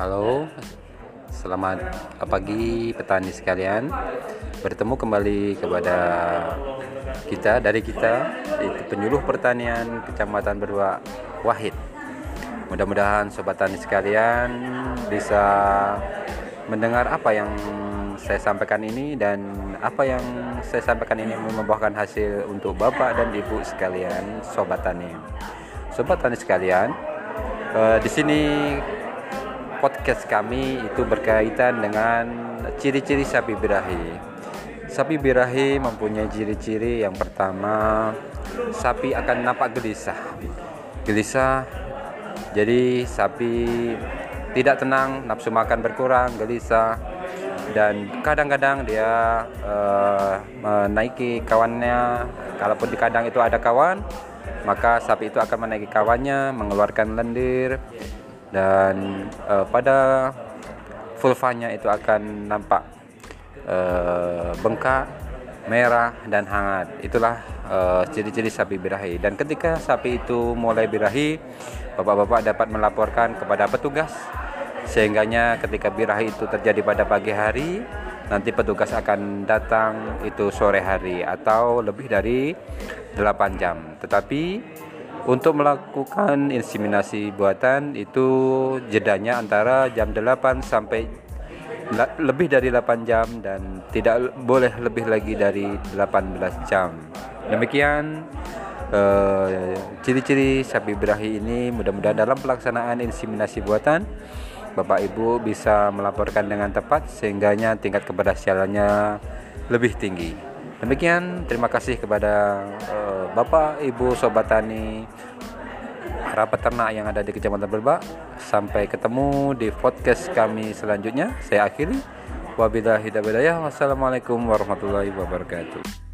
Halo, selamat pagi petani sekalian. Bertemu kembali kepada kita dari kita itu penyuluh pertanian Kecamatan Berdua Wahid. Mudah-mudahan sobat tani sekalian bisa mendengar apa yang saya sampaikan ini dan apa yang saya sampaikan ini membuahkan hasil untuk Bapak dan Ibu sekalian sobat tani. Sobat tani sekalian, eh, di sini podcast kami itu berkaitan dengan ciri-ciri sapi birahi. Sapi birahi mempunyai ciri-ciri yang pertama, sapi akan nampak gelisah. Gelisah, jadi sapi tidak tenang, nafsu makan berkurang, gelisah, dan kadang-kadang dia uh, menaiki kawannya. Kalaupun di kandang itu ada kawan, maka sapi itu akan menaiki kawannya, mengeluarkan lendir, dan uh, pada vulvanya itu akan nampak uh, bengkak, merah dan hangat. Itulah ciri-ciri uh, sapi birahi. Dan ketika sapi itu mulai birahi, bapak-bapak dapat melaporkan kepada petugas sehingganya ketika birahi itu terjadi pada pagi hari nanti petugas akan datang itu sore hari atau lebih dari 8 jam. Tetapi untuk melakukan inseminasi buatan itu jedanya antara jam 8 sampai lebih dari 8 jam dan tidak boleh lebih lagi dari 18 jam. Demikian eh, ciri-ciri uh, sapi birahi ini. Mudah-mudahan dalam pelaksanaan inseminasi buatan Bapak Ibu bisa melaporkan dengan tepat sehingganya tingkat keberhasilannya lebih tinggi. Demikian, terima kasih kepada uh, Bapak, Ibu, Sobat Tani, para peternak yang ada di Kecamatan Berbak. Sampai ketemu di podcast kami selanjutnya. Saya akhiri. Wabillahi taufiq Wassalamualaikum warahmatullahi wabarakatuh.